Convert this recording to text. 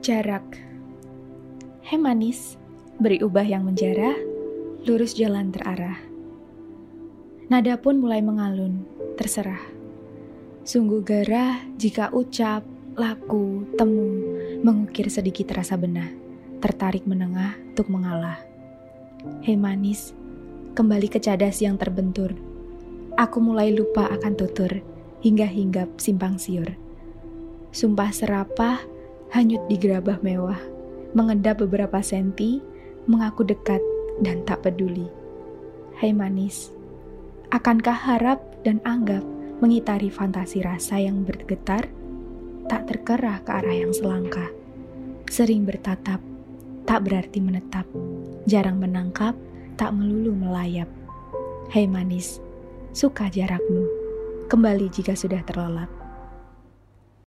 Jarak Hei manis, beri ubah yang menjarah, lurus jalan terarah. Nada pun mulai mengalun, terserah. Sungguh gerah jika ucap, laku, temu, mengukir sedikit rasa benah, tertarik menengah untuk mengalah. Hei manis, kembali ke cadas yang terbentur. Aku mulai lupa akan tutur, hingga hinggap simpang siur. Sumpah serapah, hanyut di gerabah mewah, mengendap beberapa senti, mengaku dekat dan tak peduli. Hai manis, akankah harap dan anggap mengitari fantasi rasa yang bergetar, tak terkerah ke arah yang selangkah, sering bertatap, tak berarti menetap, jarang menangkap, tak melulu melayap. Hai manis, suka jarakmu, kembali jika sudah terlelap.